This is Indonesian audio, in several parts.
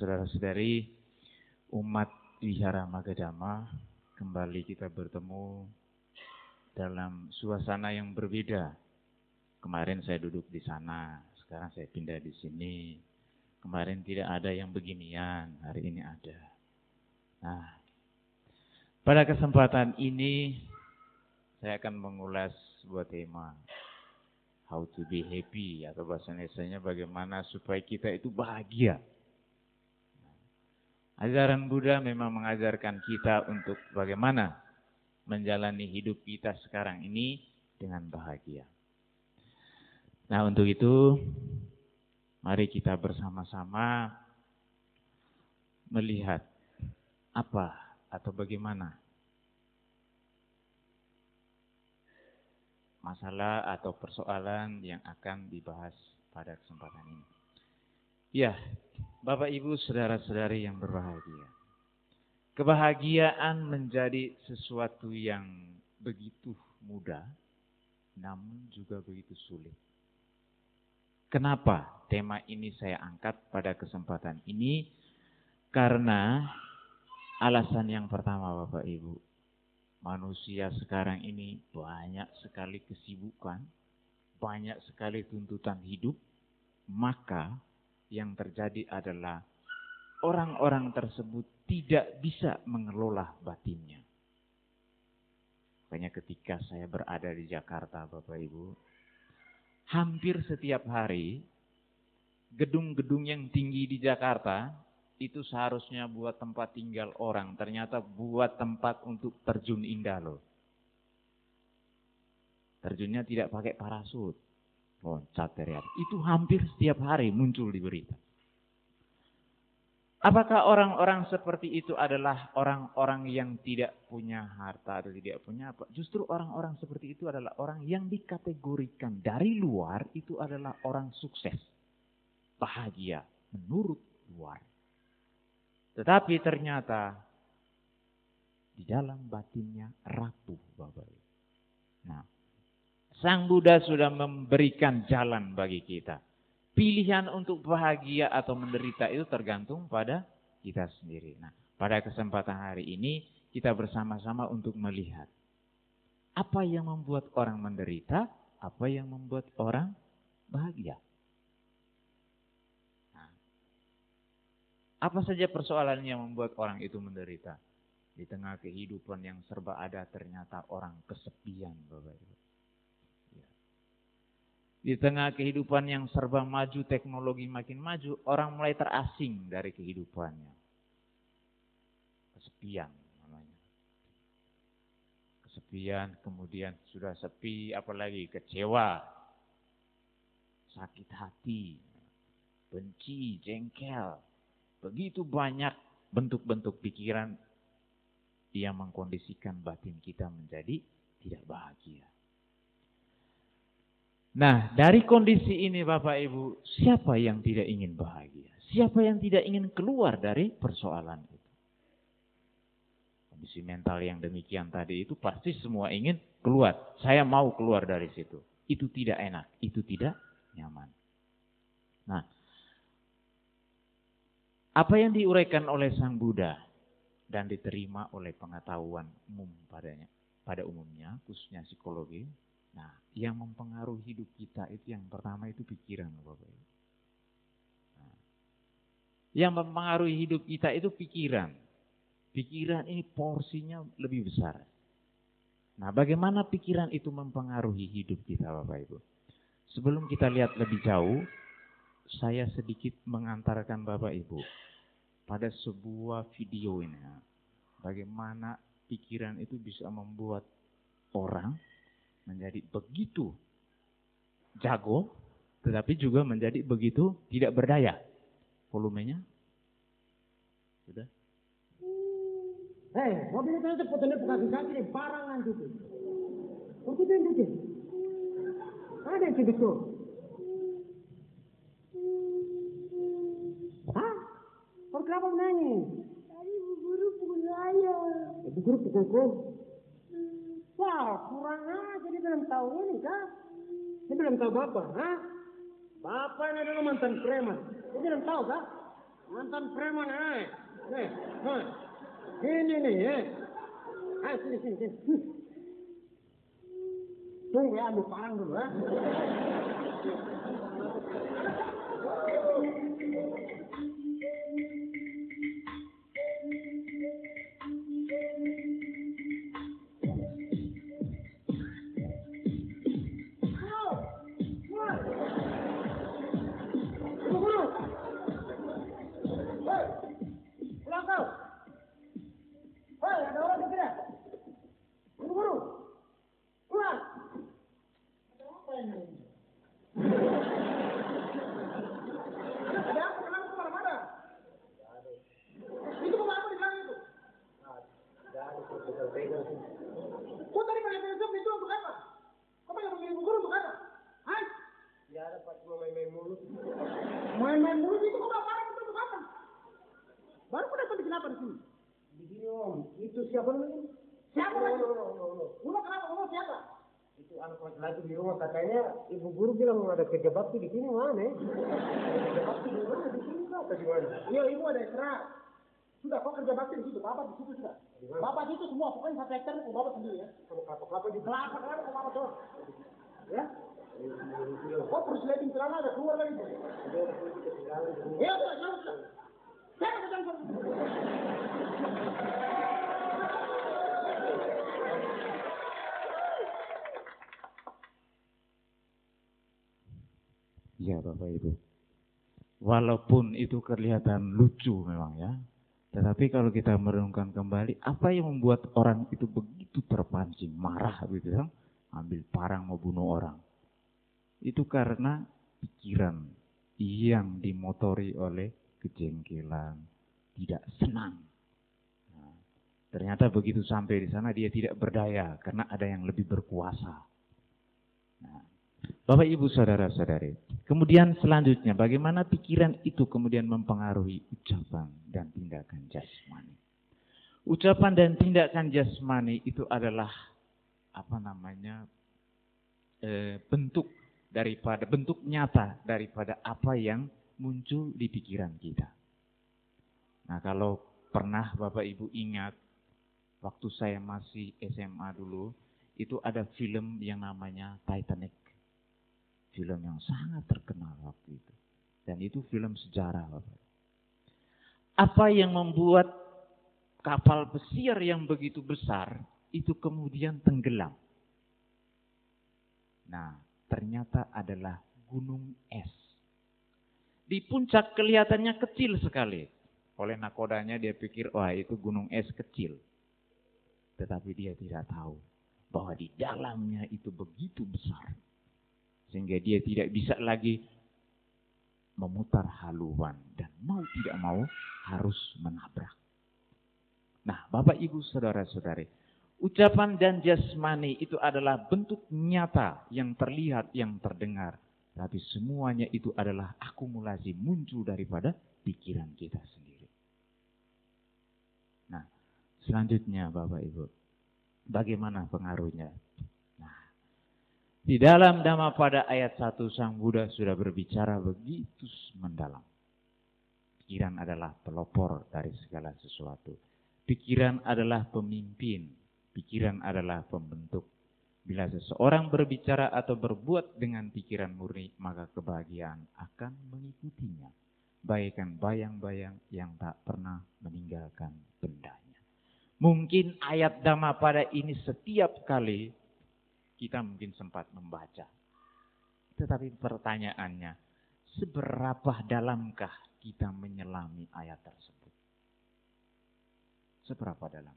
saudara-saudari, umat Wihara Magadama, kembali kita bertemu dalam suasana yang berbeda. Kemarin saya duduk di sana, sekarang saya pindah di sini. Kemarin tidak ada yang beginian, hari ini ada. Nah, pada kesempatan ini saya akan mengulas sebuah tema how to be happy atau bahasa Indonesia bagaimana supaya kita itu bahagia. Ajaran Buddha memang mengajarkan kita untuk bagaimana menjalani hidup kita sekarang ini dengan bahagia. Nah, untuk itu mari kita bersama-sama melihat apa atau bagaimana masalah atau persoalan yang akan dibahas pada kesempatan ini. Ya, Bapak Ibu saudara-saudari yang berbahagia. Kebahagiaan menjadi sesuatu yang begitu mudah, namun juga begitu sulit. Kenapa tema ini saya angkat pada kesempatan ini? Karena alasan yang pertama Bapak Ibu, manusia sekarang ini banyak sekali kesibukan, banyak sekali tuntutan hidup, maka yang terjadi adalah orang-orang tersebut tidak bisa mengelola batinnya. Makanya ketika saya berada di Jakarta Bapak Ibu, hampir setiap hari gedung-gedung yang tinggi di Jakarta itu seharusnya buat tempat tinggal orang, ternyata buat tempat untuk terjun indah loh. Terjunnya tidak pakai parasut loncat dari. Itu hampir setiap hari muncul di berita. Apakah orang-orang seperti itu adalah orang-orang yang tidak punya harta atau tidak punya apa? Justru orang-orang seperti itu adalah orang yang dikategorikan dari luar itu adalah orang sukses. Bahagia menurut luar. Tetapi ternyata di dalam batinnya rapuh Bapak. Nah, Sang Buddha sudah memberikan jalan bagi kita. Pilihan untuk bahagia atau menderita itu tergantung pada kita sendiri. Nah, pada kesempatan hari ini kita bersama-sama untuk melihat apa yang membuat orang menderita, apa yang membuat orang bahagia. Nah, apa saja persoalan yang membuat orang itu menderita? Di tengah kehidupan yang serba ada ternyata orang kesepian Bapak Ibu. Di tengah kehidupan yang serba maju, teknologi makin maju, orang mulai terasing dari kehidupannya. Kesepian namanya. Kesepian, kemudian sudah sepi, apalagi kecewa, sakit hati, benci, jengkel. Begitu banyak bentuk-bentuk pikiran yang mengkondisikan batin kita menjadi tidak bahagia. Nah, dari kondisi ini Bapak Ibu, siapa yang tidak ingin bahagia? Siapa yang tidak ingin keluar dari persoalan itu? Kondisi mental yang demikian tadi itu pasti semua ingin keluar. Saya mau keluar dari situ. Itu tidak enak, itu tidak nyaman. Nah, apa yang diuraikan oleh Sang Buddha dan diterima oleh pengetahuan umum padanya, pada umumnya, khususnya psikologi, Nah, yang mempengaruhi hidup kita itu yang pertama itu pikiran, Bapak Ibu. Nah, yang mempengaruhi hidup kita itu pikiran. Pikiran ini porsinya lebih besar. Nah, bagaimana pikiran itu mempengaruhi hidup kita, Bapak Ibu? Sebelum kita lihat lebih jauh, saya sedikit mengantarkan Bapak Ibu pada sebuah video ini. Bagaimana pikiran itu bisa membuat orang menjadi begitu jago, tetapi juga menjadi begitu tidak berdaya. Volumenya sudah. Hei, mobil itu nanti potongnya kaki kaki deh, barangan itu. Oh, itu yang. Ada yang begitu. Hah? Kau kenapa menangis? Tadi bu guru pukul saya. Ibu guru pukul kau. Wah, kurang aja dia belum tahu ini kah? Dia belum tahu bapak, ha? Bapak ini adalah mantan preman. Dia belum tahu kah? Mantan preman, eh. Nih, nih. Ini nih, eh. Ayo sini, sini, sini. Hmm. Tunggu ya, ambil parang dulu, eh. Siapa lagi? kenapa? Ulo siapa? Itu anak laki-laki di rumah katanya ibu guru bilang ada kerja bakti di sini mana? ya? Kerja bakti di mana? Di sini atau di mana? Iya, ibu ada ekstra. Sudah, kau kerja bakti di situ. Bapak di situ sudah. Bapak di situ semua. Pokoknya satu hektar itu bapak sendiri ya. Sama kelapa-kelapa di Kelapa, kelapa, kau bapak doang. Ya? Terus liatin celana ada keluar lagi. Iya, sudah, sudah. Saya mau jangan Ya Bapak Ibu. Walaupun itu kelihatan lucu memang ya. Tetapi kalau kita merenungkan kembali, apa yang membuat orang itu begitu terpancing, marah gitu ya. Ambil parang mau bunuh orang. Itu karena pikiran yang dimotori oleh kejengkelan, tidak senang. Nah, ternyata begitu sampai di sana dia tidak berdaya karena ada yang lebih berkuasa. Nah, Bapak Ibu Saudara-saudari, kemudian selanjutnya bagaimana pikiran itu kemudian mempengaruhi ucapan dan tindakan jasmani. Ucapan dan tindakan jasmani itu adalah apa namanya eh, bentuk daripada bentuk nyata daripada apa yang muncul di pikiran kita. Nah, kalau pernah Bapak Ibu ingat waktu saya masih SMA dulu, itu ada film yang namanya Titanic. Film yang sangat terkenal waktu itu. Dan itu film sejarah. Apa yang membuat kapal pesiar yang begitu besar itu kemudian tenggelam? Nah, ternyata adalah gunung es. Di puncak kelihatannya kecil sekali. Oleh nakodanya dia pikir, wah itu gunung es kecil. Tetapi dia tidak tahu bahwa di dalamnya itu begitu besar. Sehingga dia tidak bisa lagi memutar haluan. Dan mau tidak mau harus menabrak. Nah Bapak Ibu Saudara-saudari. Ucapan dan jasmani itu adalah bentuk nyata yang terlihat, yang terdengar. Tapi semuanya itu adalah akumulasi muncul daripada pikiran kita sendiri. Nah, selanjutnya Bapak Ibu, bagaimana pengaruhnya? Di dalam Dhamma pada ayat 1 Sang Buddha sudah berbicara begitu mendalam. Pikiran adalah pelopor dari segala sesuatu. Pikiran adalah pemimpin. Pikiran adalah pembentuk. Bila seseorang berbicara atau berbuat dengan pikiran murni, maka kebahagiaan akan mengikutinya. Bagaikan bayang-bayang yang tak pernah meninggalkan bendanya. Mungkin ayat Dhamma pada ini setiap kali kita mungkin sempat membaca. Tetapi pertanyaannya, seberapa dalamkah kita menyelami ayat tersebut? Seberapa dalam?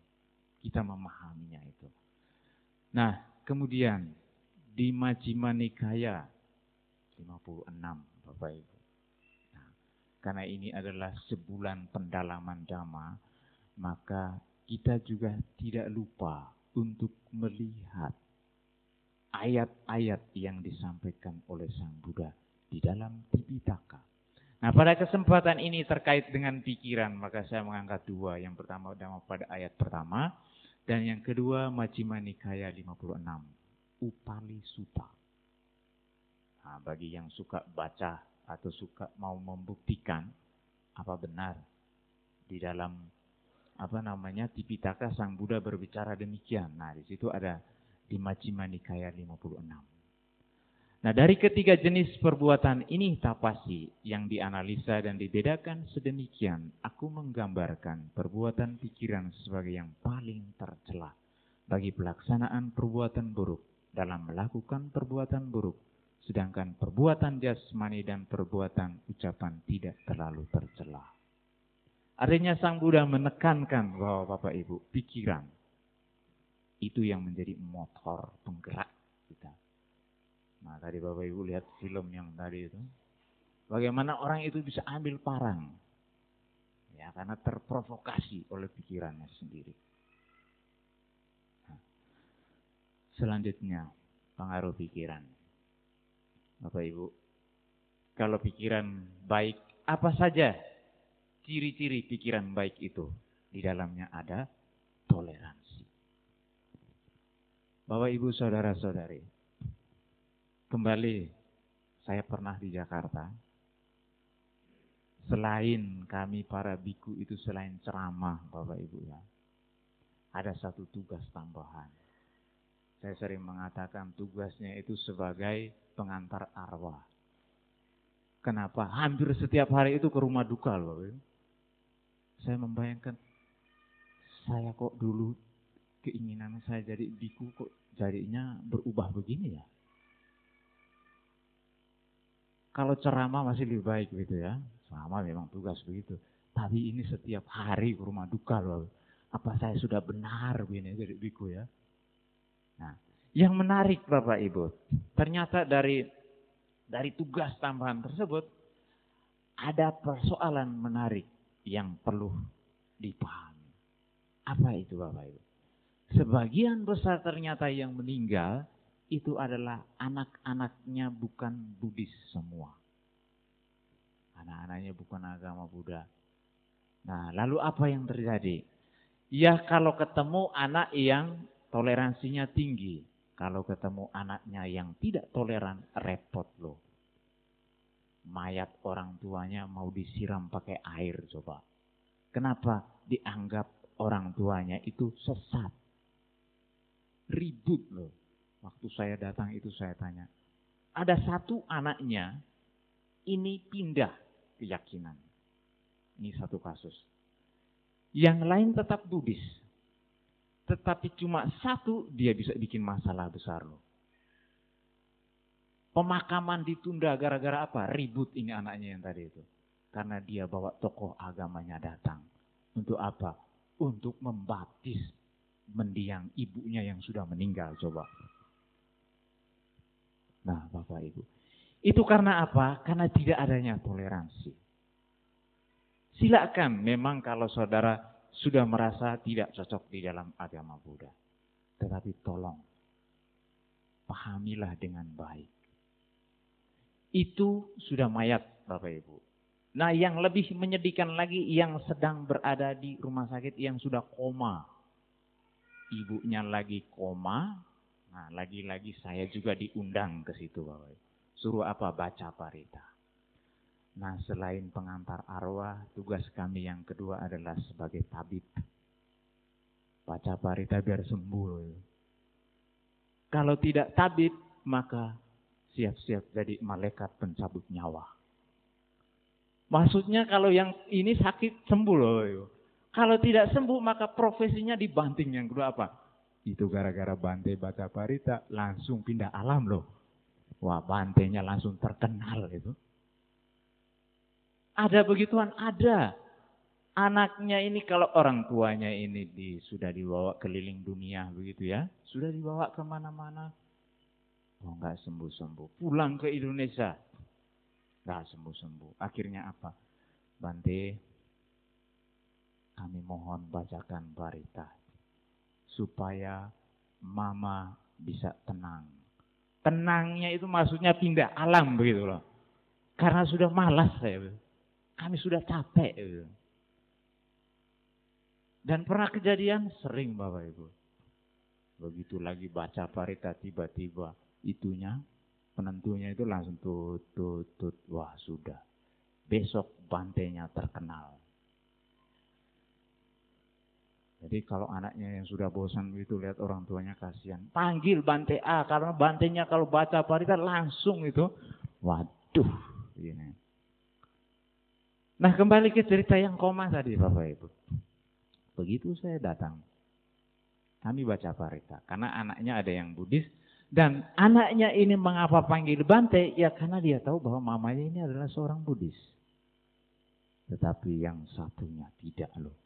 Kita memahaminya itu. Nah, kemudian di Majjhima Nikaya 56 Bapak Ibu. Nah, karena ini adalah sebulan pendalaman dhamma, maka kita juga tidak lupa untuk melihat ayat-ayat yang disampaikan oleh Sang Buddha di dalam Tipitaka. Nah, pada kesempatan ini terkait dengan pikiran, maka saya mengangkat dua. Yang pertama Dhamma pada ayat pertama, dan yang kedua Majjhima Nikaya 56, Upali Sutta. Nah, bagi yang suka baca atau suka mau membuktikan, Apa benar di dalam apa namanya Tipitaka Sang Buddha berbicara demikian. Nah, di situ ada di Majjhima Nikaya 56. Nah, dari ketiga jenis perbuatan ini tapasi yang dianalisa dan dibedakan sedemikian, aku menggambarkan perbuatan pikiran sebagai yang paling tercela bagi pelaksanaan perbuatan buruk dalam melakukan perbuatan buruk, sedangkan perbuatan jasmani dan perbuatan ucapan tidak terlalu tercela. Artinya Sang Buddha menekankan bahwa Bapak Ibu, pikiran itu yang menjadi motor penggerak kita. Nah tadi Bapak Ibu lihat film yang tadi itu. Bagaimana orang itu bisa ambil parang. Ya karena terprovokasi oleh pikirannya sendiri. Nah, selanjutnya pengaruh pikiran. Bapak Ibu, kalau pikiran baik apa saja ciri-ciri pikiran baik itu. Di dalamnya ada toleransi. Bapak ibu saudara saudari. Kembali saya pernah di Jakarta. Selain kami para biku itu selain ceramah Bapak Ibu ya. Ada satu tugas tambahan. Saya sering mengatakan tugasnya itu sebagai pengantar arwah. Kenapa? Hampir setiap hari itu ke rumah duka loh. Saya membayangkan, saya kok dulu keinginan saya jadi biku kok jadinya berubah begini ya. Kalau ceramah masih lebih baik gitu ya. Sama memang tugas begitu. Tapi ini setiap hari ke rumah duka loh. Apa saya sudah benar begini jadi biku ya. Nah, yang menarik Bapak Ibu. Ternyata dari dari tugas tambahan tersebut ada persoalan menarik yang perlu dipahami. Apa itu Bapak Ibu? Sebagian besar ternyata yang meninggal itu adalah anak-anaknya bukan Buddhis semua. Anak-anaknya bukan agama Buddha. Nah, lalu apa yang terjadi? Ya kalau ketemu anak yang toleransinya tinggi. Kalau ketemu anaknya yang tidak toleran, repot loh mayat orang tuanya mau disiram pakai air coba. Kenapa dianggap orang tuanya itu sesat? Ribut loh. Waktu saya datang itu saya tanya. Ada satu anaknya ini pindah keyakinan. Ini satu kasus. Yang lain tetap Buddhis. Tetapi cuma satu dia bisa bikin masalah besar loh. Pemakaman ditunda gara-gara apa? Ribut ini anaknya yang tadi itu. Karena dia bawa tokoh agamanya datang. Untuk apa? Untuk membaptis mendiang ibunya yang sudah meninggal. Coba. Nah Bapak Ibu. Itu karena apa? Karena tidak adanya toleransi. Silakan memang kalau saudara sudah merasa tidak cocok di dalam agama Buddha. Tetapi tolong, pahamilah dengan baik itu sudah mayat Bapak Ibu. Nah yang lebih menyedihkan lagi yang sedang berada di rumah sakit yang sudah koma. Ibunya lagi koma. Nah lagi-lagi saya juga diundang ke situ Bapak. Suruh apa? Baca parita. Nah selain pengantar arwah, tugas kami yang kedua adalah sebagai tabib. Baca parita biar sembuh. Kalau tidak tabib, maka siap-siap jadi malaikat pencabut nyawa. Maksudnya kalau yang ini sakit sembuh loh. Kalau tidak sembuh maka profesinya dibanting yang kedua apa? Itu gara-gara Bante baca parita langsung pindah alam loh. Wah bantenya langsung terkenal itu. Ada begituan? Ada. Anaknya ini kalau orang tuanya ini di, sudah dibawa keliling dunia begitu ya. Sudah dibawa ke mana-mana Oh nggak sembuh-sembuh. Pulang ke Indonesia. Nggak sembuh-sembuh. Akhirnya apa? Bante, kami mohon bacakan barita. Supaya mama bisa tenang. Tenangnya itu maksudnya pindah alam begitu loh. Karena sudah malas saya. Kami sudah capek. Gitu. Dan pernah kejadian sering Bapak Ibu. Begitu lagi baca parita tiba-tiba itunya, penentunya itu langsung tut, tut, tut. Wah sudah. besok bantainya terkenal. Jadi kalau anaknya yang sudah bosan itu lihat orang tuanya kasihan, panggil Bante A karena bantainya kalau baca parita langsung itu, waduh, ini. Nah kembali ke cerita yang koma tadi Bapak Ibu. Begitu saya datang, kami baca parita karena anaknya ada yang Buddhis dan anaknya ini mengapa panggil Bante? Ya karena dia tahu bahwa mamanya ini adalah seorang Buddhis. Tetapi yang satunya tidak loh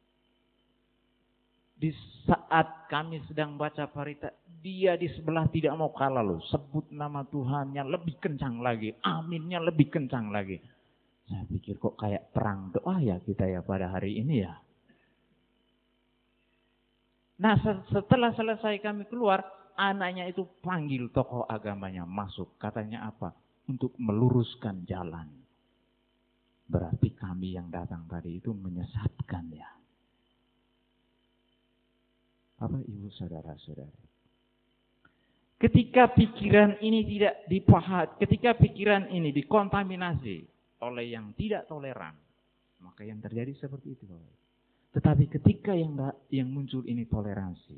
di saat kami sedang baca parita, dia di sebelah tidak mau kalah loh. Sebut nama Tuhannya lebih kencang lagi. Aminnya lebih kencang lagi. Saya pikir kok kayak perang doa ya kita ya pada hari ini ya. Nah setelah selesai kami keluar, anaknya itu panggil tokoh agamanya masuk. Katanya apa? Untuk meluruskan jalan. Berarti kami yang datang tadi itu menyesatkan ya. Apa ibu saudara-saudara? Ketika pikiran ini tidak dipahat, ketika pikiran ini dikontaminasi oleh yang tidak toleran, maka yang terjadi seperti itu. Tetapi ketika yang yang muncul ini toleransi,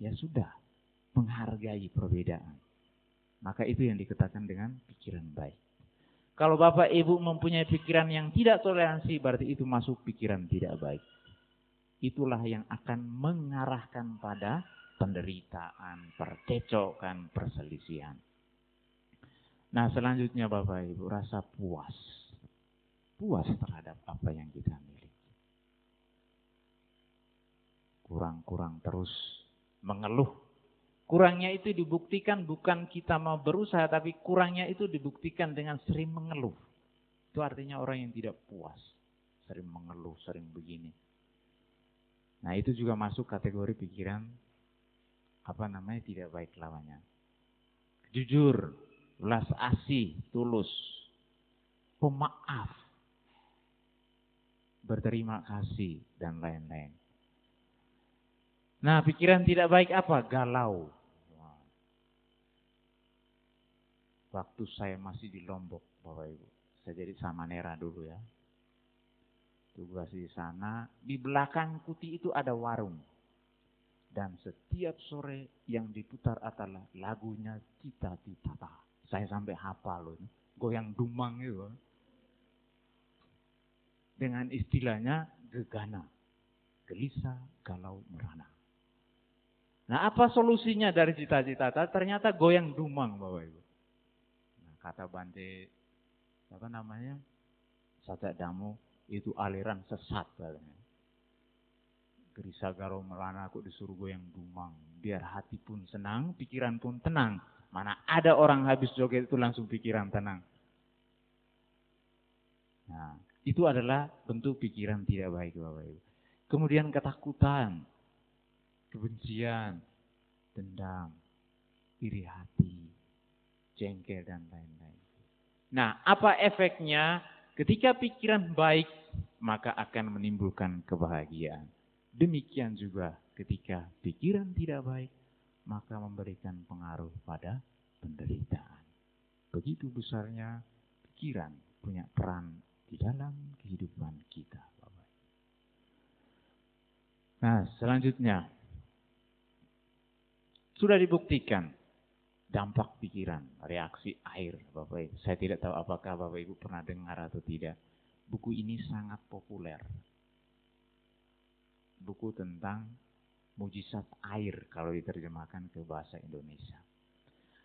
ya sudah menghargai perbedaan. Maka itu yang dikatakan dengan pikiran baik. Kalau Bapak Ibu mempunyai pikiran yang tidak toleransi, berarti itu masuk pikiran tidak baik itulah yang akan mengarahkan pada penderitaan, percecokan, perselisihan. Nah selanjutnya Bapak Ibu rasa puas. Puas terhadap apa yang kita miliki. Kurang-kurang terus mengeluh. Kurangnya itu dibuktikan bukan kita mau berusaha, tapi kurangnya itu dibuktikan dengan sering mengeluh. Itu artinya orang yang tidak puas. Sering mengeluh, sering begini. Nah itu juga masuk kategori pikiran apa namanya tidak baik lawannya. Jujur, belas asih, tulus, pemaaf, berterima kasih dan lain-lain. Nah pikiran tidak baik apa? Galau. Waktu saya masih di Lombok, Bapak Ibu. Saya jadi samanera dulu ya tugas di sana. Di belakang kuti itu ada warung. Dan setiap sore yang diputar adalah lagunya Cita Cita. Saya sampai hafal loh. Goyang dumang itu. Dengan istilahnya gegana. Gelisah, galau, merana. Nah apa solusinya dari cita-cita? Ternyata goyang dumang Bapak Ibu. Nah, kata Bante, apa namanya? Sajak Damu, itu aliran sesat katanya. Gerisa garo melana kok disuruh goyang dumang. Biar hati pun senang, pikiran pun tenang. Mana ada orang habis joget itu langsung pikiran tenang. Nah, itu adalah bentuk pikiran tidak baik Bapak Ibu. Kemudian ketakutan, kebencian, dendam, iri hati, jengkel dan lain-lain. Nah, apa efeknya Ketika pikiran baik, maka akan menimbulkan kebahagiaan. Demikian juga ketika pikiran tidak baik, maka memberikan pengaruh pada penderitaan. Begitu besarnya pikiran punya peran di dalam kehidupan kita. Nah, selanjutnya sudah dibuktikan dampak pikiran, reaksi air, Bapak Ibu. Saya tidak tahu apakah Bapak Ibu pernah dengar atau tidak. Buku ini sangat populer. Buku tentang mujizat air kalau diterjemahkan ke bahasa Indonesia.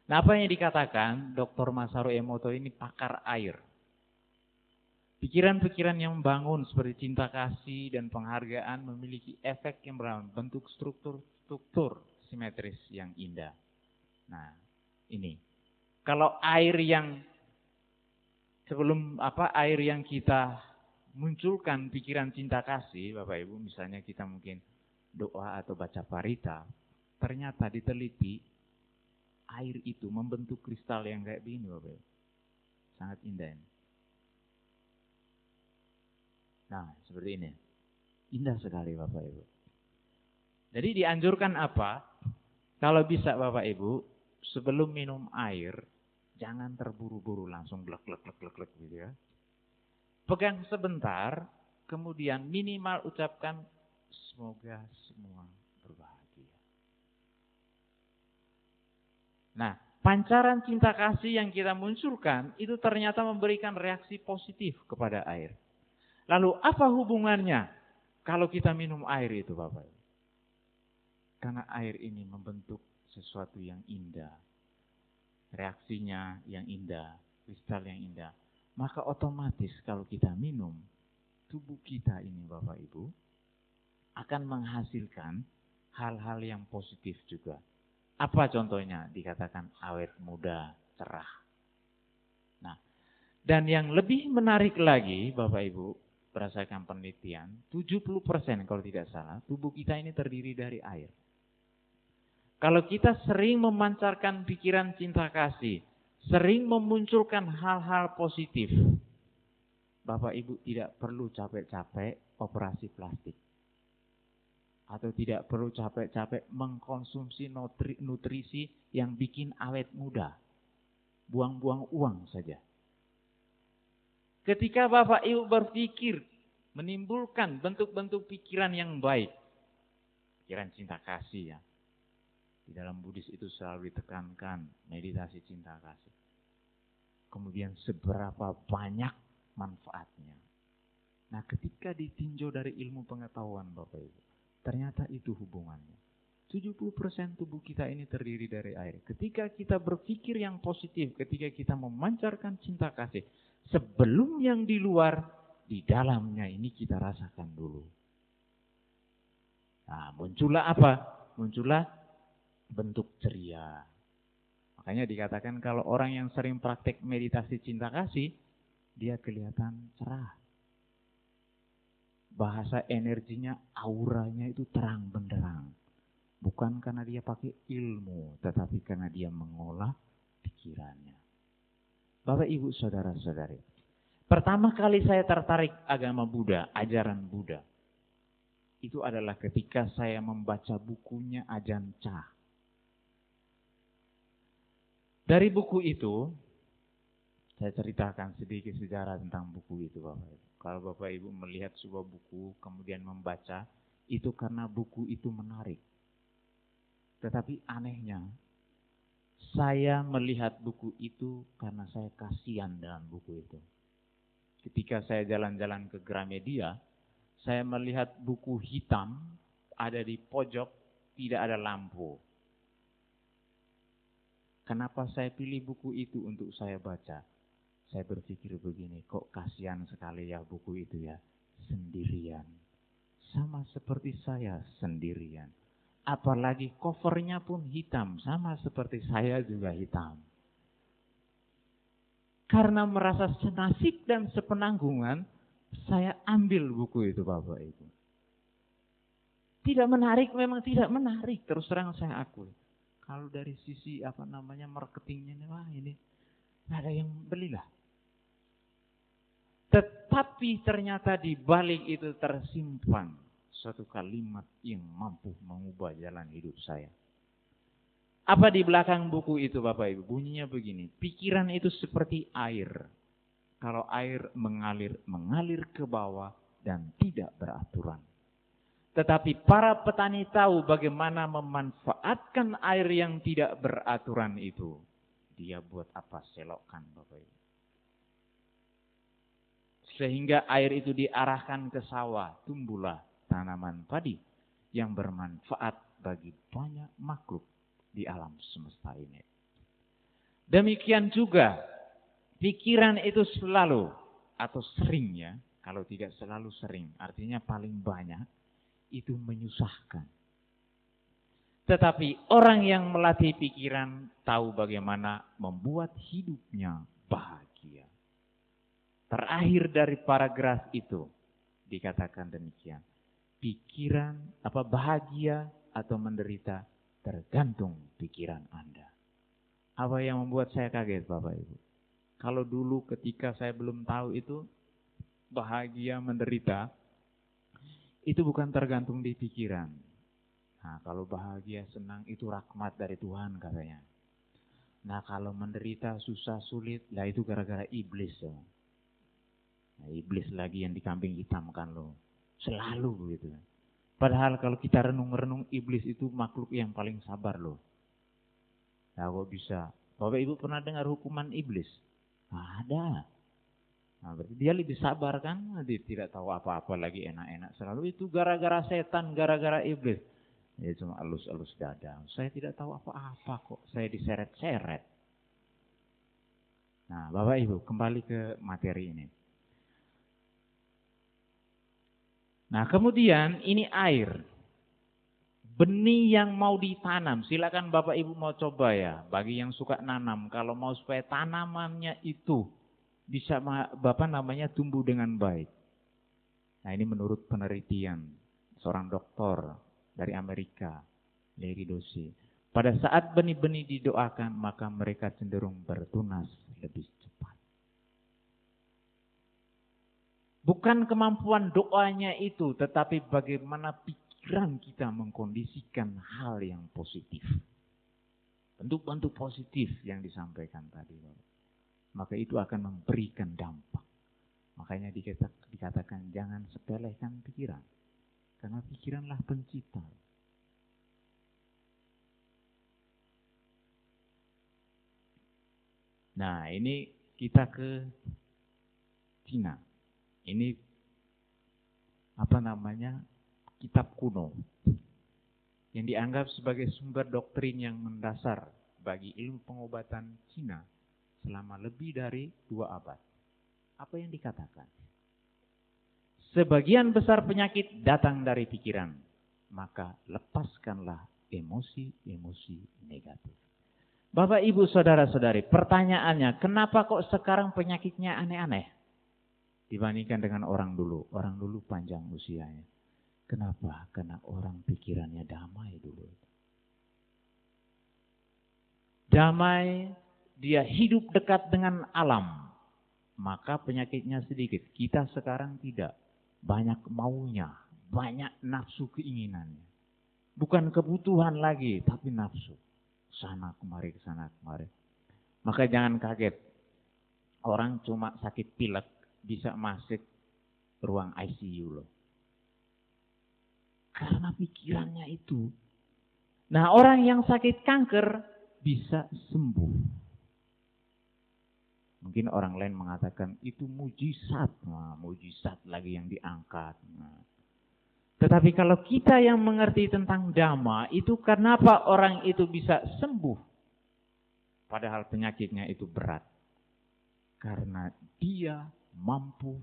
Nah, apa yang dikatakan Dr. Masaru Emoto ini pakar air. Pikiran-pikiran yang membangun seperti cinta kasih dan penghargaan memiliki efek yang berbentuk struktur-struktur simetris yang indah. Nah, ini. Kalau air yang sebelum apa air yang kita munculkan pikiran cinta kasih, Bapak Ibu, misalnya kita mungkin doa atau baca parita, ternyata diteliti air itu membentuk kristal yang kayak begini, Bapak Ibu. Sangat indah ini. Nah, seperti ini. Indah sekali Bapak Ibu. Jadi dianjurkan apa? Kalau bisa Bapak Ibu, sebelum minum air, jangan terburu-buru langsung glek glek glek glek glek gitu ya. pegang sebentar, kemudian minimal ucapkan semoga semua berbahagia. Nah, pancaran cinta kasih yang kita munculkan itu ternyata memberikan reaksi positif kepada air. Lalu apa hubungannya kalau kita minum air itu Bapak? Karena air ini membentuk sesuatu yang indah. Reaksinya yang indah, kristal yang indah. Maka otomatis kalau kita minum, tubuh kita ini Bapak Ibu akan menghasilkan hal-hal yang positif juga. Apa contohnya? Dikatakan awet muda, cerah. Nah, dan yang lebih menarik lagi Bapak Ibu, berdasarkan penelitian, 70% kalau tidak salah, tubuh kita ini terdiri dari air. Kalau kita sering memancarkan pikiran cinta kasih, sering memunculkan hal-hal positif, Bapak Ibu tidak perlu capek-capek operasi plastik. Atau tidak perlu capek-capek mengkonsumsi nutrisi yang bikin awet muda. Buang-buang uang saja. Ketika Bapak Ibu berpikir menimbulkan bentuk-bentuk pikiran yang baik. Pikiran cinta kasih ya. Di dalam Buddhis itu selalu ditekankan meditasi cinta kasih. Kemudian seberapa banyak manfaatnya. Nah ketika ditinjau dari ilmu pengetahuan Bapak Ibu. Ternyata itu hubungannya. 70% tubuh kita ini terdiri dari air. Ketika kita berpikir yang positif, ketika kita memancarkan cinta kasih, sebelum yang di luar, di dalamnya ini kita rasakan dulu. Nah, muncullah apa? Muncullah bentuk ceria. Makanya dikatakan kalau orang yang sering praktek meditasi cinta kasih, dia kelihatan cerah. Bahasa energinya, auranya itu terang benderang. Bukan karena dia pakai ilmu, tetapi karena dia mengolah pikirannya. Bapak, Ibu, Saudara-saudari. Pertama kali saya tertarik agama Buddha, ajaran Buddha. Itu adalah ketika saya membaca bukunya Ajan Cha. Dari buku itu, saya ceritakan sedikit sejarah tentang buku itu Bapak Ibu. Kalau Bapak Ibu melihat sebuah buku, kemudian membaca, itu karena buku itu menarik. Tetapi anehnya, saya melihat buku itu karena saya kasihan dalam buku itu. Ketika saya jalan-jalan ke Gramedia, saya melihat buku hitam ada di pojok, tidak ada lampu. Kenapa saya pilih buku itu untuk saya baca? Saya berpikir begini, kok kasihan sekali ya buku itu ya, sendirian. Sama seperti saya sendirian. Apalagi covernya pun hitam, sama seperti saya juga hitam. Karena merasa senasib dan sepenanggungan, saya ambil buku itu Bapak Ibu. Tidak menarik, memang tidak menarik. Terus terang saya akui. Kalau dari sisi apa namanya marketingnya nih, wah ini ada yang belilah. Tetapi ternyata di balik itu tersimpan suatu kalimat yang mampu mengubah jalan hidup saya. Apa di belakang buku itu Bapak Ibu? Bunyinya begini, pikiran itu seperti air. Kalau air mengalir, mengalir ke bawah dan tidak beraturan. Tetapi para petani tahu bagaimana memanfaatkan air yang tidak beraturan itu. Dia buat apa? Selokkan Bapak Ibu. Sehingga air itu diarahkan ke sawah. Tumbuhlah tanaman padi yang bermanfaat bagi banyak makhluk di alam semesta ini. Demikian juga pikiran itu selalu atau seringnya, kalau tidak selalu sering, artinya paling banyak itu menyusahkan. Tetapi orang yang melatih pikiran tahu bagaimana membuat hidupnya bahagia. Terakhir dari paragraf itu dikatakan demikian. Pikiran apa bahagia atau menderita tergantung pikiran Anda. Apa yang membuat saya kaget Bapak Ibu? Kalau dulu ketika saya belum tahu itu bahagia menderita, itu bukan tergantung di pikiran. Nah, kalau bahagia, senang, itu rahmat dari Tuhan katanya. Nah, kalau menderita, susah, sulit, lah itu gara-gara iblis. Ya. Nah, iblis lagi yang dikambing hitamkan lo. Selalu begitu. Padahal kalau kita renung-renung iblis itu makhluk yang paling sabar loh. Nah kok bisa? Bapak Ibu pernah dengar hukuman iblis? Ada. Nah, berarti dia lebih sabar kan? Dia tidak tahu apa-apa lagi enak-enak. Selalu itu gara-gara setan, gara-gara iblis. Ya cuma alus-alus dada. Saya tidak tahu apa-apa kok. Saya diseret-seret. Nah Bapak Ibu kembali ke materi ini. Nah kemudian ini air. Benih yang mau ditanam. Silakan Bapak Ibu mau coba ya. Bagi yang suka nanam. Kalau mau supaya tanamannya itu bisa Bapak namanya tumbuh dengan baik. Nah ini menurut penelitian seorang dokter dari Amerika. Larry Dosi. Pada saat benih-benih didoakan maka mereka cenderung bertunas lebih cepat. Bukan kemampuan doanya itu, tetapi bagaimana pikiran kita mengkondisikan hal yang positif. Bentuk-bentuk positif yang disampaikan tadi. Maka itu akan memberikan dampak. Makanya dikatakan jangan sepelekan pikiran. Karena pikiranlah pencipta. Nah ini kita ke Cina. Ini apa namanya kitab kuno yang dianggap sebagai sumber doktrin yang mendasar bagi ilmu pengobatan Cina selama lebih dari dua abad. Apa yang dikatakan? Sebagian besar penyakit datang dari pikiran, maka lepaskanlah emosi-emosi negatif. Bapak, Ibu, Saudara-saudari, pertanyaannya, kenapa kok sekarang penyakitnya aneh-aneh? dibandingkan dengan orang dulu. Orang dulu panjang usianya. Kenapa? Karena orang pikirannya damai dulu. Damai, dia hidup dekat dengan alam. Maka penyakitnya sedikit. Kita sekarang tidak. Banyak maunya. Banyak nafsu keinginannya. Bukan kebutuhan lagi, tapi nafsu. Sana kemari, sana kemari. Maka jangan kaget. Orang cuma sakit pilek bisa masuk ruang ICU loh. Karena pikirannya itu. Nah orang yang sakit kanker bisa sembuh. Mungkin orang lain mengatakan itu mujizat. Nah, mujizat lagi yang diangkat. Nah. Tetapi kalau kita yang mengerti tentang dhamma, itu kenapa orang itu bisa sembuh? Padahal penyakitnya itu berat. Karena dia mampu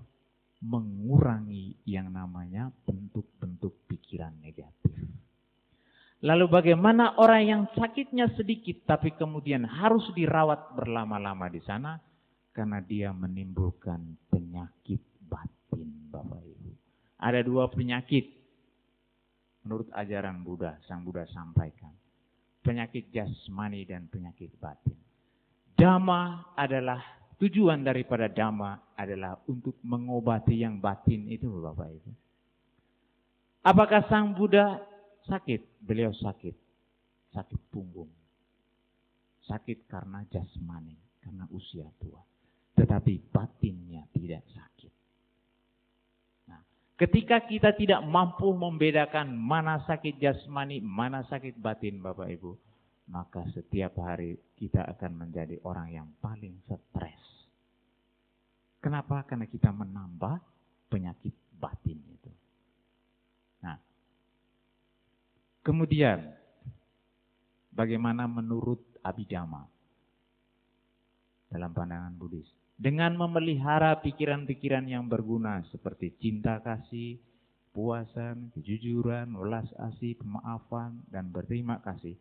mengurangi yang namanya bentuk-bentuk pikiran negatif. Lalu bagaimana orang yang sakitnya sedikit tapi kemudian harus dirawat berlama-lama di sana karena dia menimbulkan penyakit batin Bapak Ibu. Ada dua penyakit menurut ajaran Buddha, Sang Buddha sampaikan. Penyakit jasmani dan penyakit batin. Dhamma adalah Tujuan daripada dhamma adalah untuk mengobati yang batin itu Bapak Ibu. Apakah Sang Buddha sakit? Beliau sakit. Sakit punggung. Sakit karena jasmani, karena usia tua. Tetapi batinnya tidak sakit. Nah, ketika kita tidak mampu membedakan mana sakit jasmani, mana sakit batin Bapak Ibu, maka setiap hari kita akan menjadi orang yang paling stres. Kenapa? Karena kita menambah penyakit batin itu. Nah, kemudian bagaimana menurut Abhidhamma dalam pandangan Buddhis? Dengan memelihara pikiran-pikiran yang berguna seperti cinta kasih, puasan, kejujuran, welas asih, pemaafan, dan berterima kasih,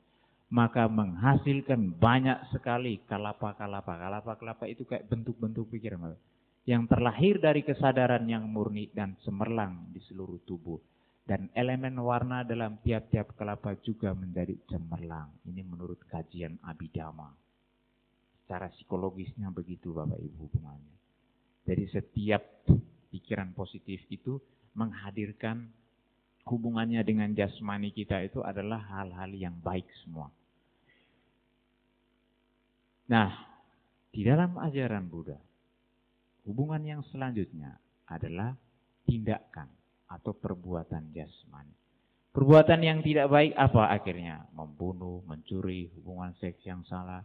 maka menghasilkan banyak sekali kalapa-kalapa. Kalapa-kalapa itu kayak bentuk-bentuk pikiran. Yang terlahir dari kesadaran yang murni dan cemerlang di seluruh tubuh. Dan elemen warna dalam tiap-tiap kelapa juga menjadi cemerlang. Ini menurut kajian Abidama. Secara psikologisnya begitu Bapak Ibu hubungannya. Jadi setiap pikiran positif itu menghadirkan hubungannya dengan jasmani kita itu adalah hal-hal yang baik semua. Nah, di dalam ajaran Buddha, hubungan yang selanjutnya adalah tindakan atau perbuatan jasmani. Perbuatan yang tidak baik apa akhirnya? Membunuh, mencuri, hubungan seks yang salah.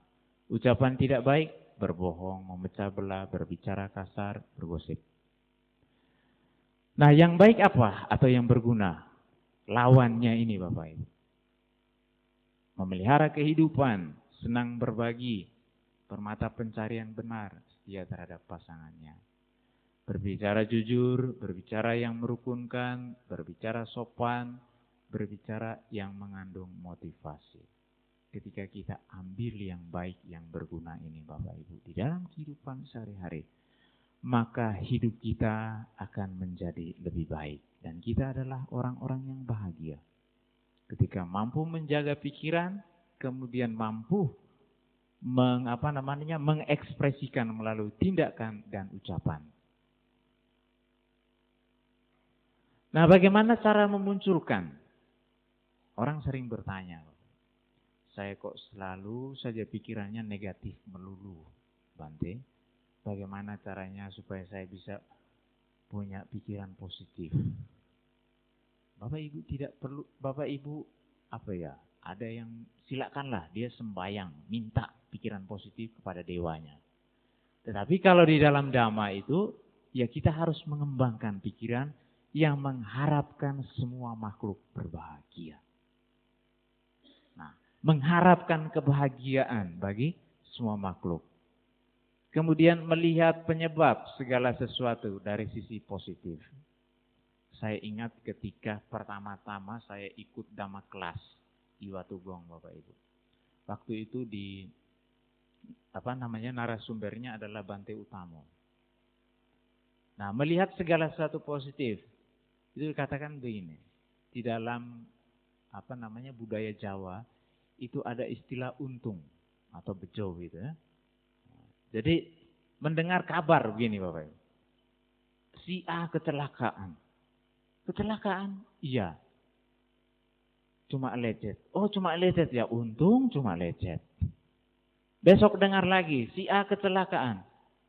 Ucapan tidak baik, berbohong, memecah belah, berbicara kasar, bergosip. Nah yang baik apa atau yang berguna? Lawannya ini Bapak Ibu. Memelihara kehidupan, senang berbagi, permata pencarian benar, setia terhadap pasangannya. Berbicara jujur, berbicara yang merukunkan, berbicara sopan, berbicara yang mengandung motivasi. Ketika kita ambil yang baik, yang berguna ini Bapak Ibu, di dalam kehidupan sehari-hari, maka hidup kita akan menjadi lebih baik. Dan kita adalah orang-orang yang bahagia. Ketika mampu menjaga pikiran, kemudian mampu mengapa namanya mengekspresikan melalui tindakan dan ucapan. Nah, bagaimana cara memunculkan? Orang sering bertanya, saya kok selalu saja pikirannya negatif melulu, Bante. Bagaimana caranya supaya saya bisa punya pikiran positif? Bapak Ibu tidak perlu, Bapak Ibu apa ya? Ada yang silakanlah dia sembayang, minta pikiran positif kepada dewanya. Tetapi kalau di dalam dhamma itu, ya kita harus mengembangkan pikiran yang mengharapkan semua makhluk berbahagia. Mengharapkan kebahagiaan bagi semua makhluk. Kemudian melihat penyebab segala sesuatu dari sisi positif. Saya ingat ketika pertama-tama saya ikut dhamma kelas di Watugong Bapak Ibu. Waktu itu di apa namanya narasumbernya adalah Bante Utamo. Nah, melihat segala sesuatu positif, itu dikatakan begini. Di dalam apa namanya budaya Jawa itu ada istilah untung atau bejo gitu ya. Jadi mendengar kabar begini Bapak Ibu. Si A kecelakaan. Kecelakaan? Iya. Cuma lecet. Oh cuma lecet ya untung cuma lecet. Besok dengar lagi si A kecelakaan.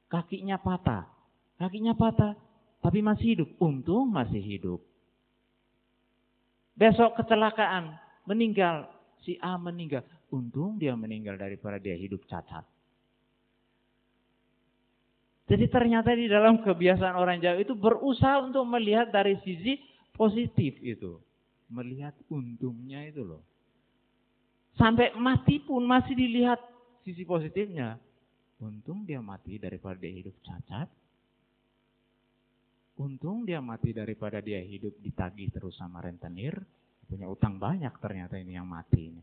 Kakinya patah. Kakinya patah. Tapi masih hidup. Untung masih hidup. Besok kecelakaan. Meninggal. Si A meninggal. Untung dia meninggal daripada dia hidup cacat. Jadi ternyata di dalam kebiasaan orang Jawa itu berusaha untuk melihat dari sisi positif itu. Melihat untungnya itu loh. Sampai mati pun masih dilihat sisi positifnya. Untung dia mati daripada dia hidup cacat. Untung dia mati daripada dia hidup ditagih terus sama rentenir. Punya utang banyak ternyata ini yang mati ini.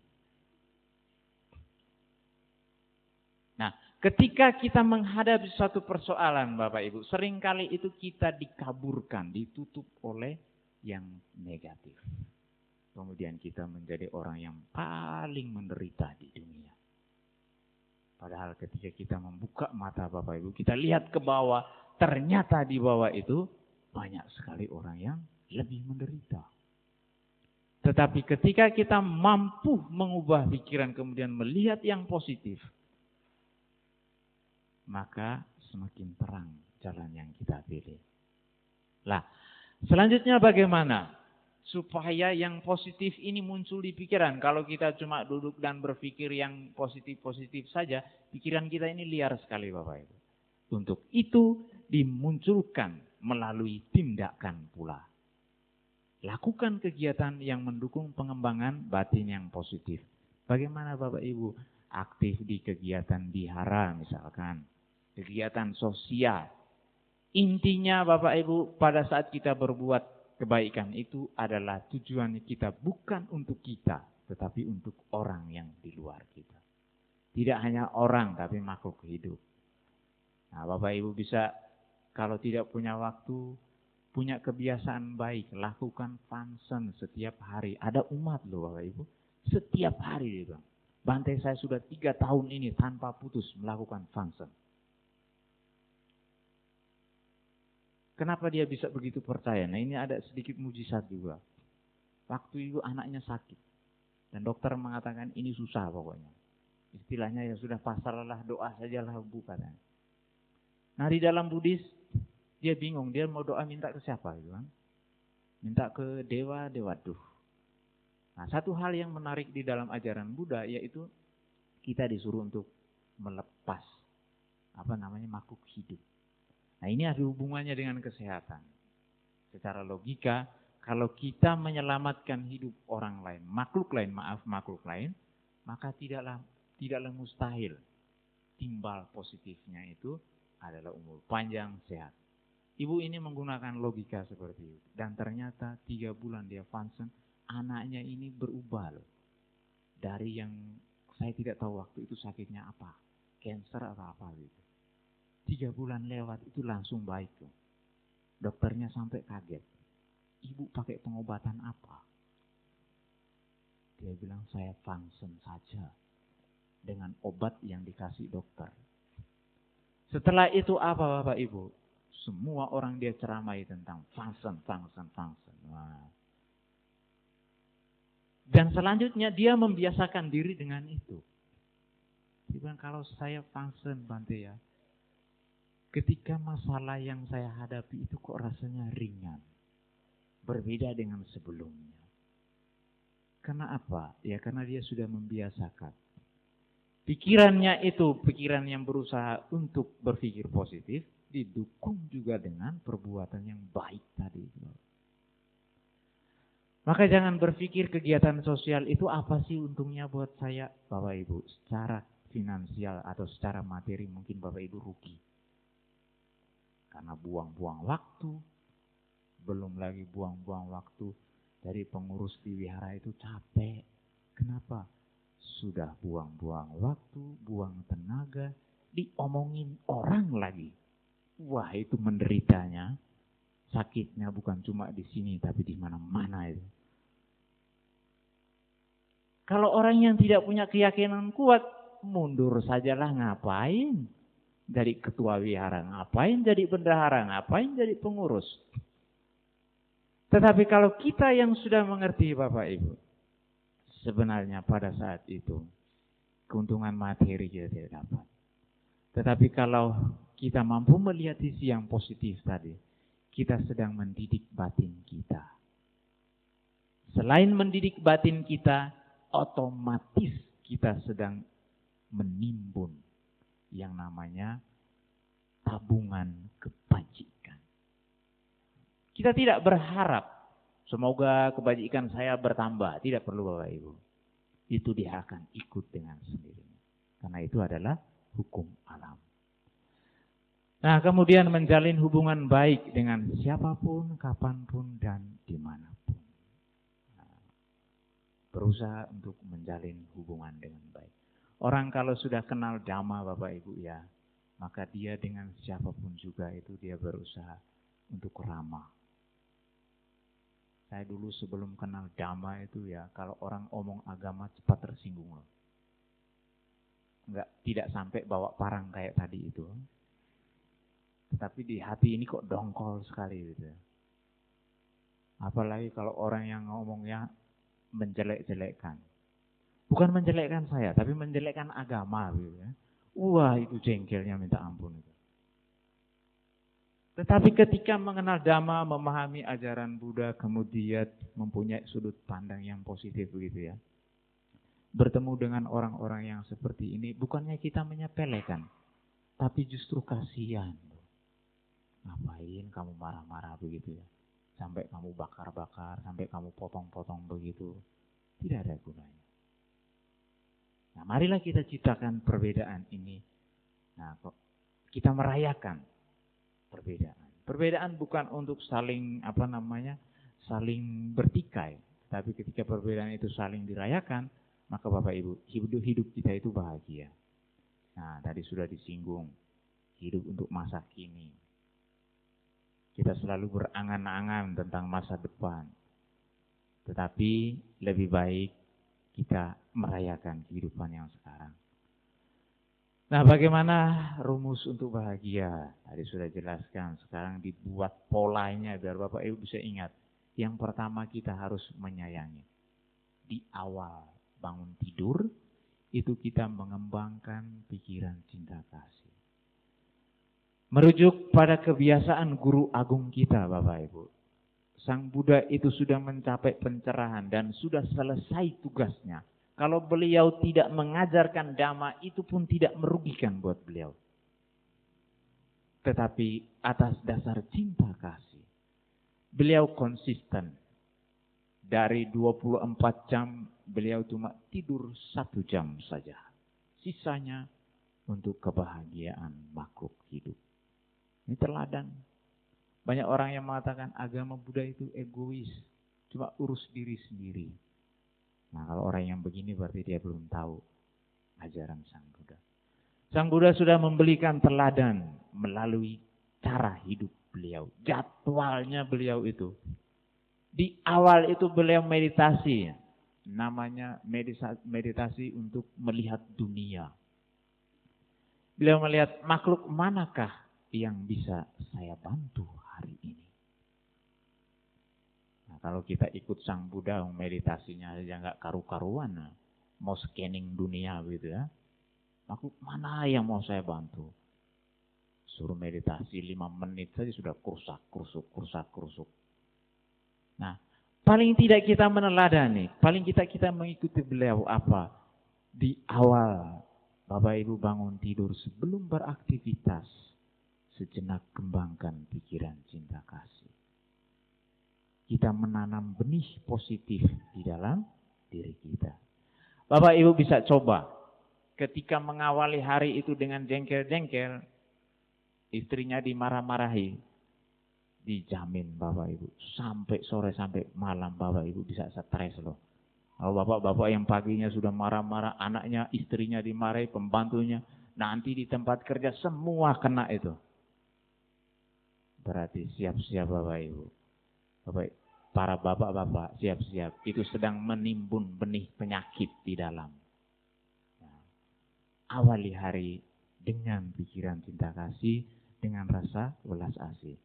Nah, ketika kita menghadapi suatu persoalan Bapak Ibu, sering kali itu kita dikaburkan, ditutup oleh yang negatif. Kemudian kita menjadi orang yang paling menderita di dunia. Padahal ketika kita membuka mata Bapak Ibu, kita lihat ke bawah, ternyata di bawah itu banyak sekali orang yang lebih menderita. Tetapi ketika kita mampu mengubah pikiran kemudian melihat yang positif, maka semakin terang jalan yang kita pilih. Lah, selanjutnya bagaimana? Supaya yang positif ini muncul di pikiran. Kalau kita cuma duduk dan berpikir yang positif-positif saja, pikiran kita ini liar sekali Bapak Ibu. Untuk itu dimunculkan melalui tindakan pula. Lakukan kegiatan yang mendukung pengembangan batin yang positif. Bagaimana Bapak Ibu aktif di kegiatan dihara misalkan, kegiatan sosial. Intinya Bapak Ibu pada saat kita berbuat kebaikan itu adalah tujuan kita bukan untuk kita, tetapi untuk orang yang di luar kita. Tidak hanya orang tapi makhluk hidup. Nah, Bapak Ibu bisa kalau tidak punya waktu, punya kebiasaan baik, lakukan function setiap hari. Ada umat loh Bapak Ibu. Setiap hari dia Bantai saya sudah tiga tahun ini tanpa putus melakukan function. Kenapa dia bisa begitu percaya? Nah ini ada sedikit mujizat juga. Waktu itu anaknya sakit. Dan dokter mengatakan ini susah pokoknya. Istilahnya ya sudah pasrahlah doa sajalah bukan. Nah di dalam Buddhis Dia bingung, dia mau doa minta ke siapa gitu kan. Minta ke dewa, dewa duh. Nah, satu hal yang menarik di dalam ajaran Buddha yaitu kita disuruh untuk melepas apa namanya makhluk hidup. Nah, ini ada hubungannya dengan kesehatan. Secara logika, kalau kita menyelamatkan hidup orang lain, makhluk lain, maaf makhluk lain, maka tidaklah tidaklah mustahil timbal positifnya itu adalah umur panjang sehat. Ibu ini menggunakan logika seperti itu. Dan ternyata tiga bulan dia function, anaknya ini berubah loh. Dari yang saya tidak tahu waktu itu sakitnya apa. Cancer atau apa gitu. Tiga bulan lewat itu langsung baik tuh. Dokternya sampai kaget. Ibu pakai pengobatan apa? Dia bilang saya function saja dengan obat yang dikasih dokter. Setelah itu apa Bapak Ibu? Semua orang dia ceramai tentang function, function, function. Wah. Dan selanjutnya dia membiasakan diri dengan itu. Dia bilang kalau saya function Bante ya, ketika masalah yang saya hadapi itu kok rasanya ringan. Berbeda dengan sebelumnya. Karena apa? Ya karena dia sudah membiasakan. Pikirannya itu pikiran yang berusaha untuk berpikir positif, didukung juga dengan perbuatan yang baik tadi. Maka jangan berpikir kegiatan sosial itu apa sih untungnya buat saya, Bapak Ibu. Secara finansial atau secara materi mungkin Bapak Ibu rugi. Karena buang-buang waktu, belum lagi buang-buang waktu dari pengurus di wihara itu capek. Kenapa? Sudah buang-buang waktu, buang tenaga, diomongin orang lagi. Wah itu menderitanya. Sakitnya bukan cuma di sini tapi di mana-mana itu. Kalau orang yang tidak punya keyakinan kuat, mundur sajalah ngapain? Jadi ketua wihara ngapain? Jadi bendahara ngapain? Jadi pengurus. Tetapi kalau kita yang sudah mengerti Bapak Ibu, sebenarnya pada saat itu keuntungan materi kita tidak dapat. Tetapi kalau kita mampu melihat sisi yang positif tadi, kita sedang mendidik batin kita. Selain mendidik batin kita, otomatis kita sedang menimbun yang namanya tabungan kebajikan. Kita tidak berharap semoga kebajikan saya bertambah. Tidak perlu Bapak Ibu. Itu dia akan ikut dengan sendirinya. Karena itu adalah hukum alam. Nah kemudian menjalin hubungan baik dengan siapa pun, kapan pun, dan di mana pun berusaha untuk menjalin hubungan dengan baik. Orang kalau sudah kenal dhamma Bapak Ibu ya, maka dia dengan siapa pun juga itu dia berusaha untuk ramah. Saya dulu sebelum kenal dhamma itu ya, kalau orang omong agama cepat tersinggung loh. Enggak, tidak sampai bawa parang kayak tadi itu. Tetapi di hati ini kok dongkol sekali gitu. Apalagi kalau orang yang ngomongnya menjelek-jelekkan. Bukan menjelekkan saya, tapi menjelekkan agama. Gitu ya. Wah itu jengkelnya minta ampun. Itu. Tetapi ketika mengenal dhamma, memahami ajaran Buddha, kemudian mempunyai sudut pandang yang positif begitu ya. Bertemu dengan orang-orang yang seperti ini, bukannya kita menyepelekan, tapi justru kasihan. Ngapain kamu marah-marah begitu ya? sampai kamu bakar-bakar, sampai kamu potong-potong begitu, tidak ada gunanya. Nah, marilah kita ciptakan perbedaan ini. Nah, kok kita merayakan perbedaan. Perbedaan bukan untuk saling apa namanya? saling bertikai, tapi ketika perbedaan itu saling dirayakan, maka Bapak Ibu, hidup hidup kita itu bahagia. Nah, tadi sudah disinggung hidup untuk masa kini, kita selalu berangan-angan tentang masa depan. Tetapi lebih baik kita merayakan kehidupan yang sekarang. Nah bagaimana rumus untuk bahagia? Tadi sudah jelaskan, sekarang dibuat polanya biar Bapak Ibu bisa ingat. Yang pertama kita harus menyayangi. Di awal bangun tidur, itu kita mengembangkan pikiran cinta kasih. Merujuk pada kebiasaan guru agung kita Bapak Ibu. Sang Buddha itu sudah mencapai pencerahan dan sudah selesai tugasnya. Kalau beliau tidak mengajarkan dhamma itu pun tidak merugikan buat beliau. Tetapi atas dasar cinta kasih. Beliau konsisten. Dari 24 jam beliau cuma tidur satu jam saja. Sisanya untuk kebahagiaan makhluk hidup. Ini teladan. Banyak orang yang mengatakan agama Buddha itu egois. Cuma urus diri sendiri. Nah kalau orang yang begini berarti dia belum tahu ajaran Sang Buddha. Sang Buddha sudah membelikan teladan melalui cara hidup beliau. Jadwalnya beliau itu. Di awal itu beliau meditasi. Namanya meditasi untuk melihat dunia. Beliau melihat makhluk manakah yang bisa saya bantu hari ini. Nah, kalau kita ikut Sang Buddha meditasinya aja nggak karu-karuan, nah. mau scanning dunia gitu ya. Makhluk mana yang mau saya bantu? Suruh meditasi lima menit saja sudah kursak, kursuk, kursak, kursuk. Nah, paling tidak kita meneladani, paling kita kita mengikuti beliau apa? Di awal Bapak Ibu bangun tidur sebelum beraktivitas, sejenak kembangkan pikiran cinta kasih. Kita menanam benih positif di dalam diri kita. Bapak Ibu bisa coba ketika mengawali hari itu dengan jengkel-jengkel, istrinya dimarah-marahi, dijamin Bapak Ibu sampai sore sampai malam Bapak Ibu bisa stres loh. Kalau bapak-bapak yang paginya sudah marah-marah, anaknya, istrinya dimarahi, pembantunya, nanti di tempat kerja semua kena itu. Berarti siap-siap bapak ibu. Bapak, para bapak-bapak siap-siap. Itu sedang menimbun benih penyakit di dalam. Nah, awali hari dengan pikiran cinta kasih, dengan rasa welas asih.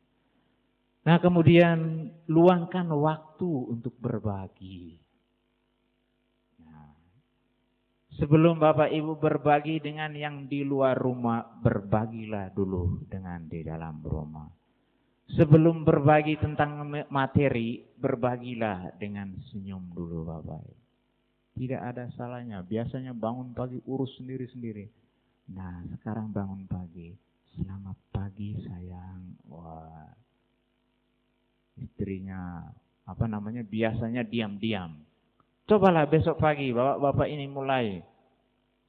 Nah kemudian luangkan waktu untuk berbagi Sebelum Bapak Ibu berbagi dengan yang di luar rumah, berbagilah dulu dengan di dalam rumah. Sebelum berbagi tentang materi, berbagilah dengan senyum dulu Bapak. Tidak ada salahnya. Biasanya bangun pagi urus sendiri-sendiri. Nah, sekarang bangun pagi. Selamat pagi sayang. Wah. Istrinya apa namanya? Biasanya diam-diam Cobalah besok pagi bapak-bapak ini mulai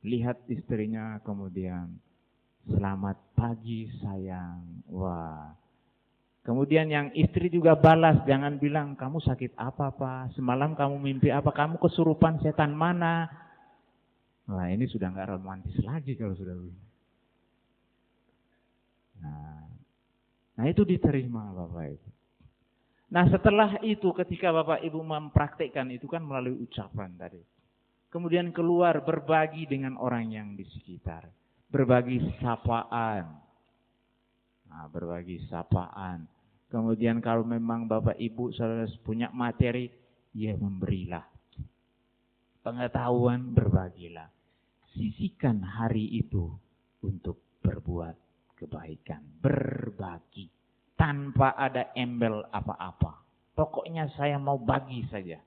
lihat istrinya kemudian selamat pagi sayang. Wah. Kemudian yang istri juga balas, jangan bilang kamu sakit apa pak, semalam kamu mimpi apa, kamu kesurupan setan mana. Wah ini sudah nggak romantis lagi kalau sudah begini. Nah, nah itu diterima bapak itu. Nah setelah itu ketika Bapak Ibu mempraktekkan itu kan melalui ucapan tadi. Kemudian keluar berbagi dengan orang yang di sekitar. Berbagi sapaan. Nah, berbagi sapaan. Kemudian kalau memang Bapak Ibu saudara punya materi, ya memberilah. Pengetahuan berbagilah. Sisikan hari itu untuk berbuat kebaikan. Berbagi tanpa ada embel apa-apa. Pokoknya saya mau bagi saja.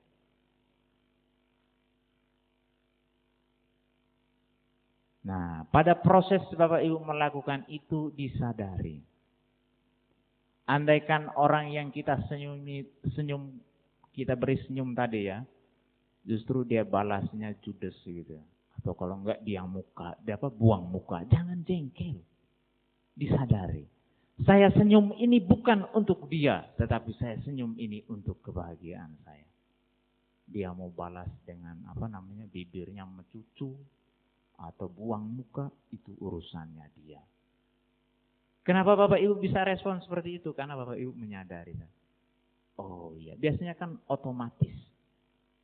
Nah, pada proses Bapak Ibu melakukan itu disadari. Andaikan orang yang kita senyum, senyum kita beri senyum tadi ya, justru dia balasnya judes gitu. Atau kalau enggak dia muka, dia apa buang muka. Jangan jengkel. Disadari. Saya senyum ini bukan untuk dia, tetapi saya senyum ini untuk kebahagiaan saya. Dia mau balas dengan apa namanya bibirnya mencucu atau buang muka itu urusannya dia. Kenapa Bapak Ibu bisa respon seperti itu? Karena Bapak Ibu menyadari. Oh iya, biasanya kan otomatis.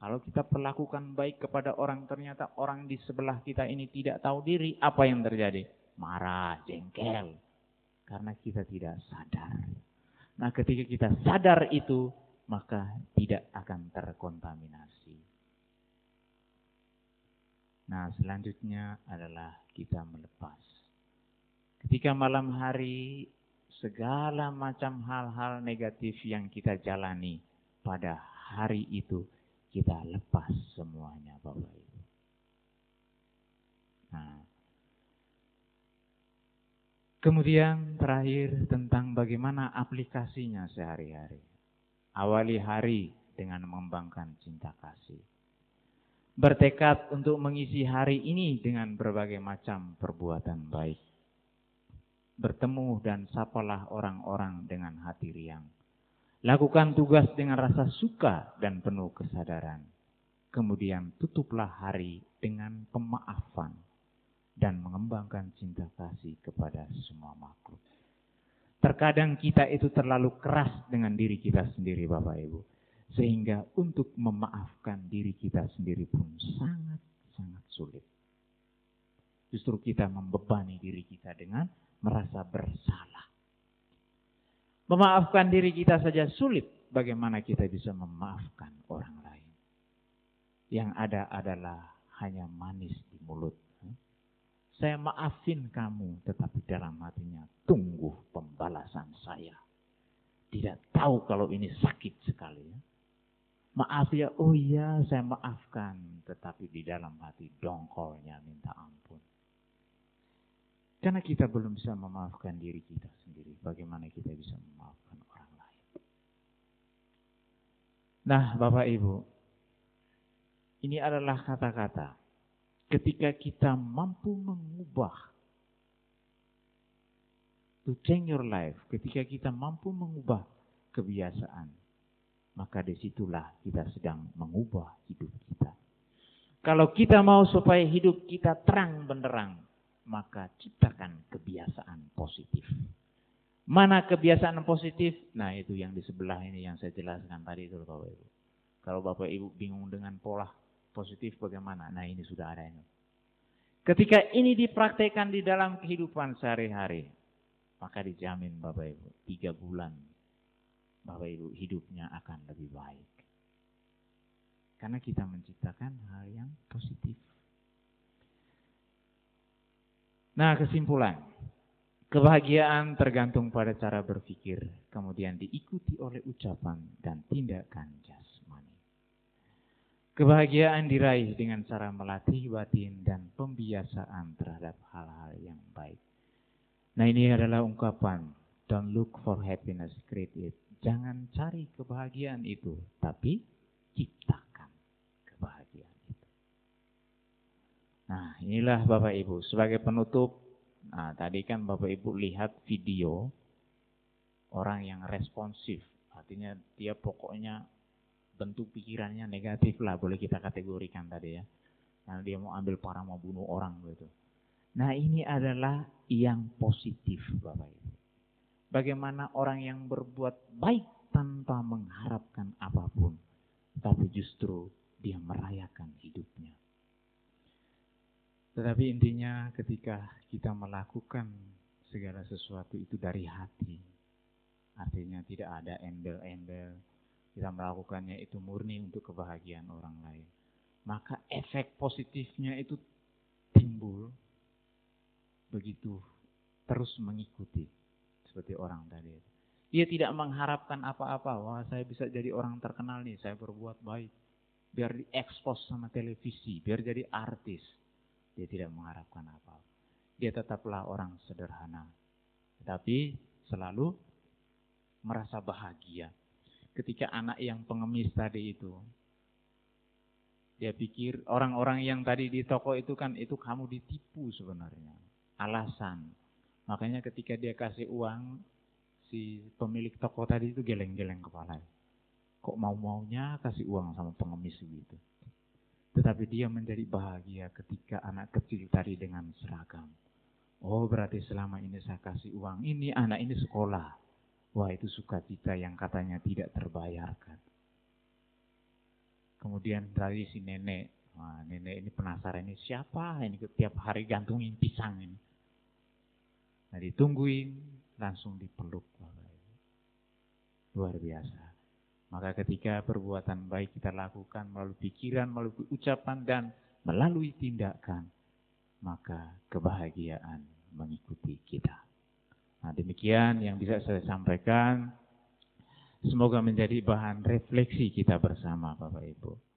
Kalau kita perlakukan baik kepada orang, ternyata orang di sebelah kita ini tidak tahu diri, apa yang terjadi? Marah, jengkel, karena kita tidak sadar. Nah ketika kita sadar itu, maka tidak akan terkontaminasi. Nah selanjutnya adalah kita melepas. Ketika malam hari segala macam hal-hal negatif yang kita jalani pada hari itu kita lepas semuanya Bapak Ibu. Nah, kemudian terakhir tentang bagaimana aplikasinya sehari-hari. Awali hari dengan mengembangkan cinta kasih. Bertekad untuk mengisi hari ini dengan berbagai macam perbuatan baik. Bertemu dan sapalah orang-orang dengan hati riang. Lakukan tugas dengan rasa suka dan penuh kesadaran. Kemudian tutuplah hari dengan pemaafan dan mengembangkan cinta kasih kepada semua makhluk. Terkadang kita itu terlalu keras dengan diri kita sendiri Bapak Ibu. Sehingga untuk memaafkan diri kita sendiri pun sangat-sangat sulit. Justru kita membebani diri kita dengan merasa bersalah. Memaafkan diri kita saja sulit. Bagaimana kita bisa memaafkan orang lain. Yang ada adalah hanya manis di mulut saya maafin kamu, tetapi dalam hatinya tunggu pembalasan saya. Tidak tahu kalau ini sakit sekali. Maaf ya, oh iya saya maafkan. Tetapi di dalam hati dongkolnya minta ampun. Karena kita belum bisa memaafkan diri kita sendiri. Bagaimana kita bisa memaafkan orang lain. Nah Bapak Ibu. Ini adalah kata-kata ketika kita mampu mengubah to change your life, ketika kita mampu mengubah kebiasaan, maka di situlah kita sedang mengubah hidup kita. Kalau kita mau supaya hidup kita terang benderang, maka ciptakan kebiasaan positif. Mana kebiasaan positif? Nah itu yang di sebelah ini yang saya jelaskan tadi itu Bapak Ibu. Kalau Bapak Ibu bingung dengan pola positif bagaimana? Nah ini sudah ada ini. Ketika ini dipraktekkan di dalam kehidupan sehari-hari, maka dijamin Bapak Ibu, tiga bulan Bapak Ibu hidupnya akan lebih baik. Karena kita menciptakan hal yang positif. Nah kesimpulan, kebahagiaan tergantung pada cara berpikir, kemudian diikuti oleh ucapan dan tindakan jasmani. Kebahagiaan diraih dengan cara melatih batin dan pembiasaan terhadap hal-hal yang baik. Nah ini adalah ungkapan, don't look for happiness, create it. Jangan cari kebahagiaan itu, tapi ciptakan kebahagiaan itu. Nah inilah Bapak Ibu, sebagai penutup, nah tadi kan Bapak Ibu lihat video orang yang responsif, artinya dia pokoknya bentuk pikirannya negatif lah boleh kita kategorikan tadi ya. Karena dia mau ambil para mau bunuh orang gitu. Nah ini adalah yang positif Bapak Ibu. Bagaimana orang yang berbuat baik tanpa mengharapkan apa pun. Tapi justru dia merayakan hidupnya. Tetapi intinya ketika kita melakukan segala sesuatu itu dari hati. Artinya tidak ada embel-embel, kita melakukannya itu murni untuk kebahagiaan orang lain. Maka efek positifnya itu timbul begitu terus mengikuti seperti orang tadi. Dia tidak mengharapkan apa-apa. Wah saya bisa jadi orang terkenal nih, saya berbuat baik. Biar diekspos sama televisi, biar jadi artis. Dia tidak mengharapkan apa-apa. Dia tetaplah orang sederhana. Tetapi selalu merasa bahagia ketika anak yang pengemis tadi itu. Dia pikir orang-orang yang tadi di toko itu kan itu kamu ditipu sebenarnya. Alasan. Makanya ketika dia kasih uang, si pemilik toko tadi itu geleng-geleng kepala. Kok mau-maunya kasih uang sama pengemis gitu. Tetapi dia menjadi bahagia ketika anak kecil tadi dengan seragam. Oh berarti selama ini saya kasih uang ini, anak ini sekolah. Wah itu sukacita yang katanya tidak terbayarkan. Kemudian dari si nenek, wah, nenek ini penasaran ini siapa ini tiap hari gantungin pisang ini. Nah ditungguin, langsung dipeluk. Luar biasa. Maka ketika perbuatan baik kita lakukan melalui pikiran, melalui ucapan, dan melalui tindakan, maka kebahagiaan mengikuti kita. Nah demikian yang bisa saya sampaikan. Semoga menjadi bahan refleksi kita bersama Bapak Ibu.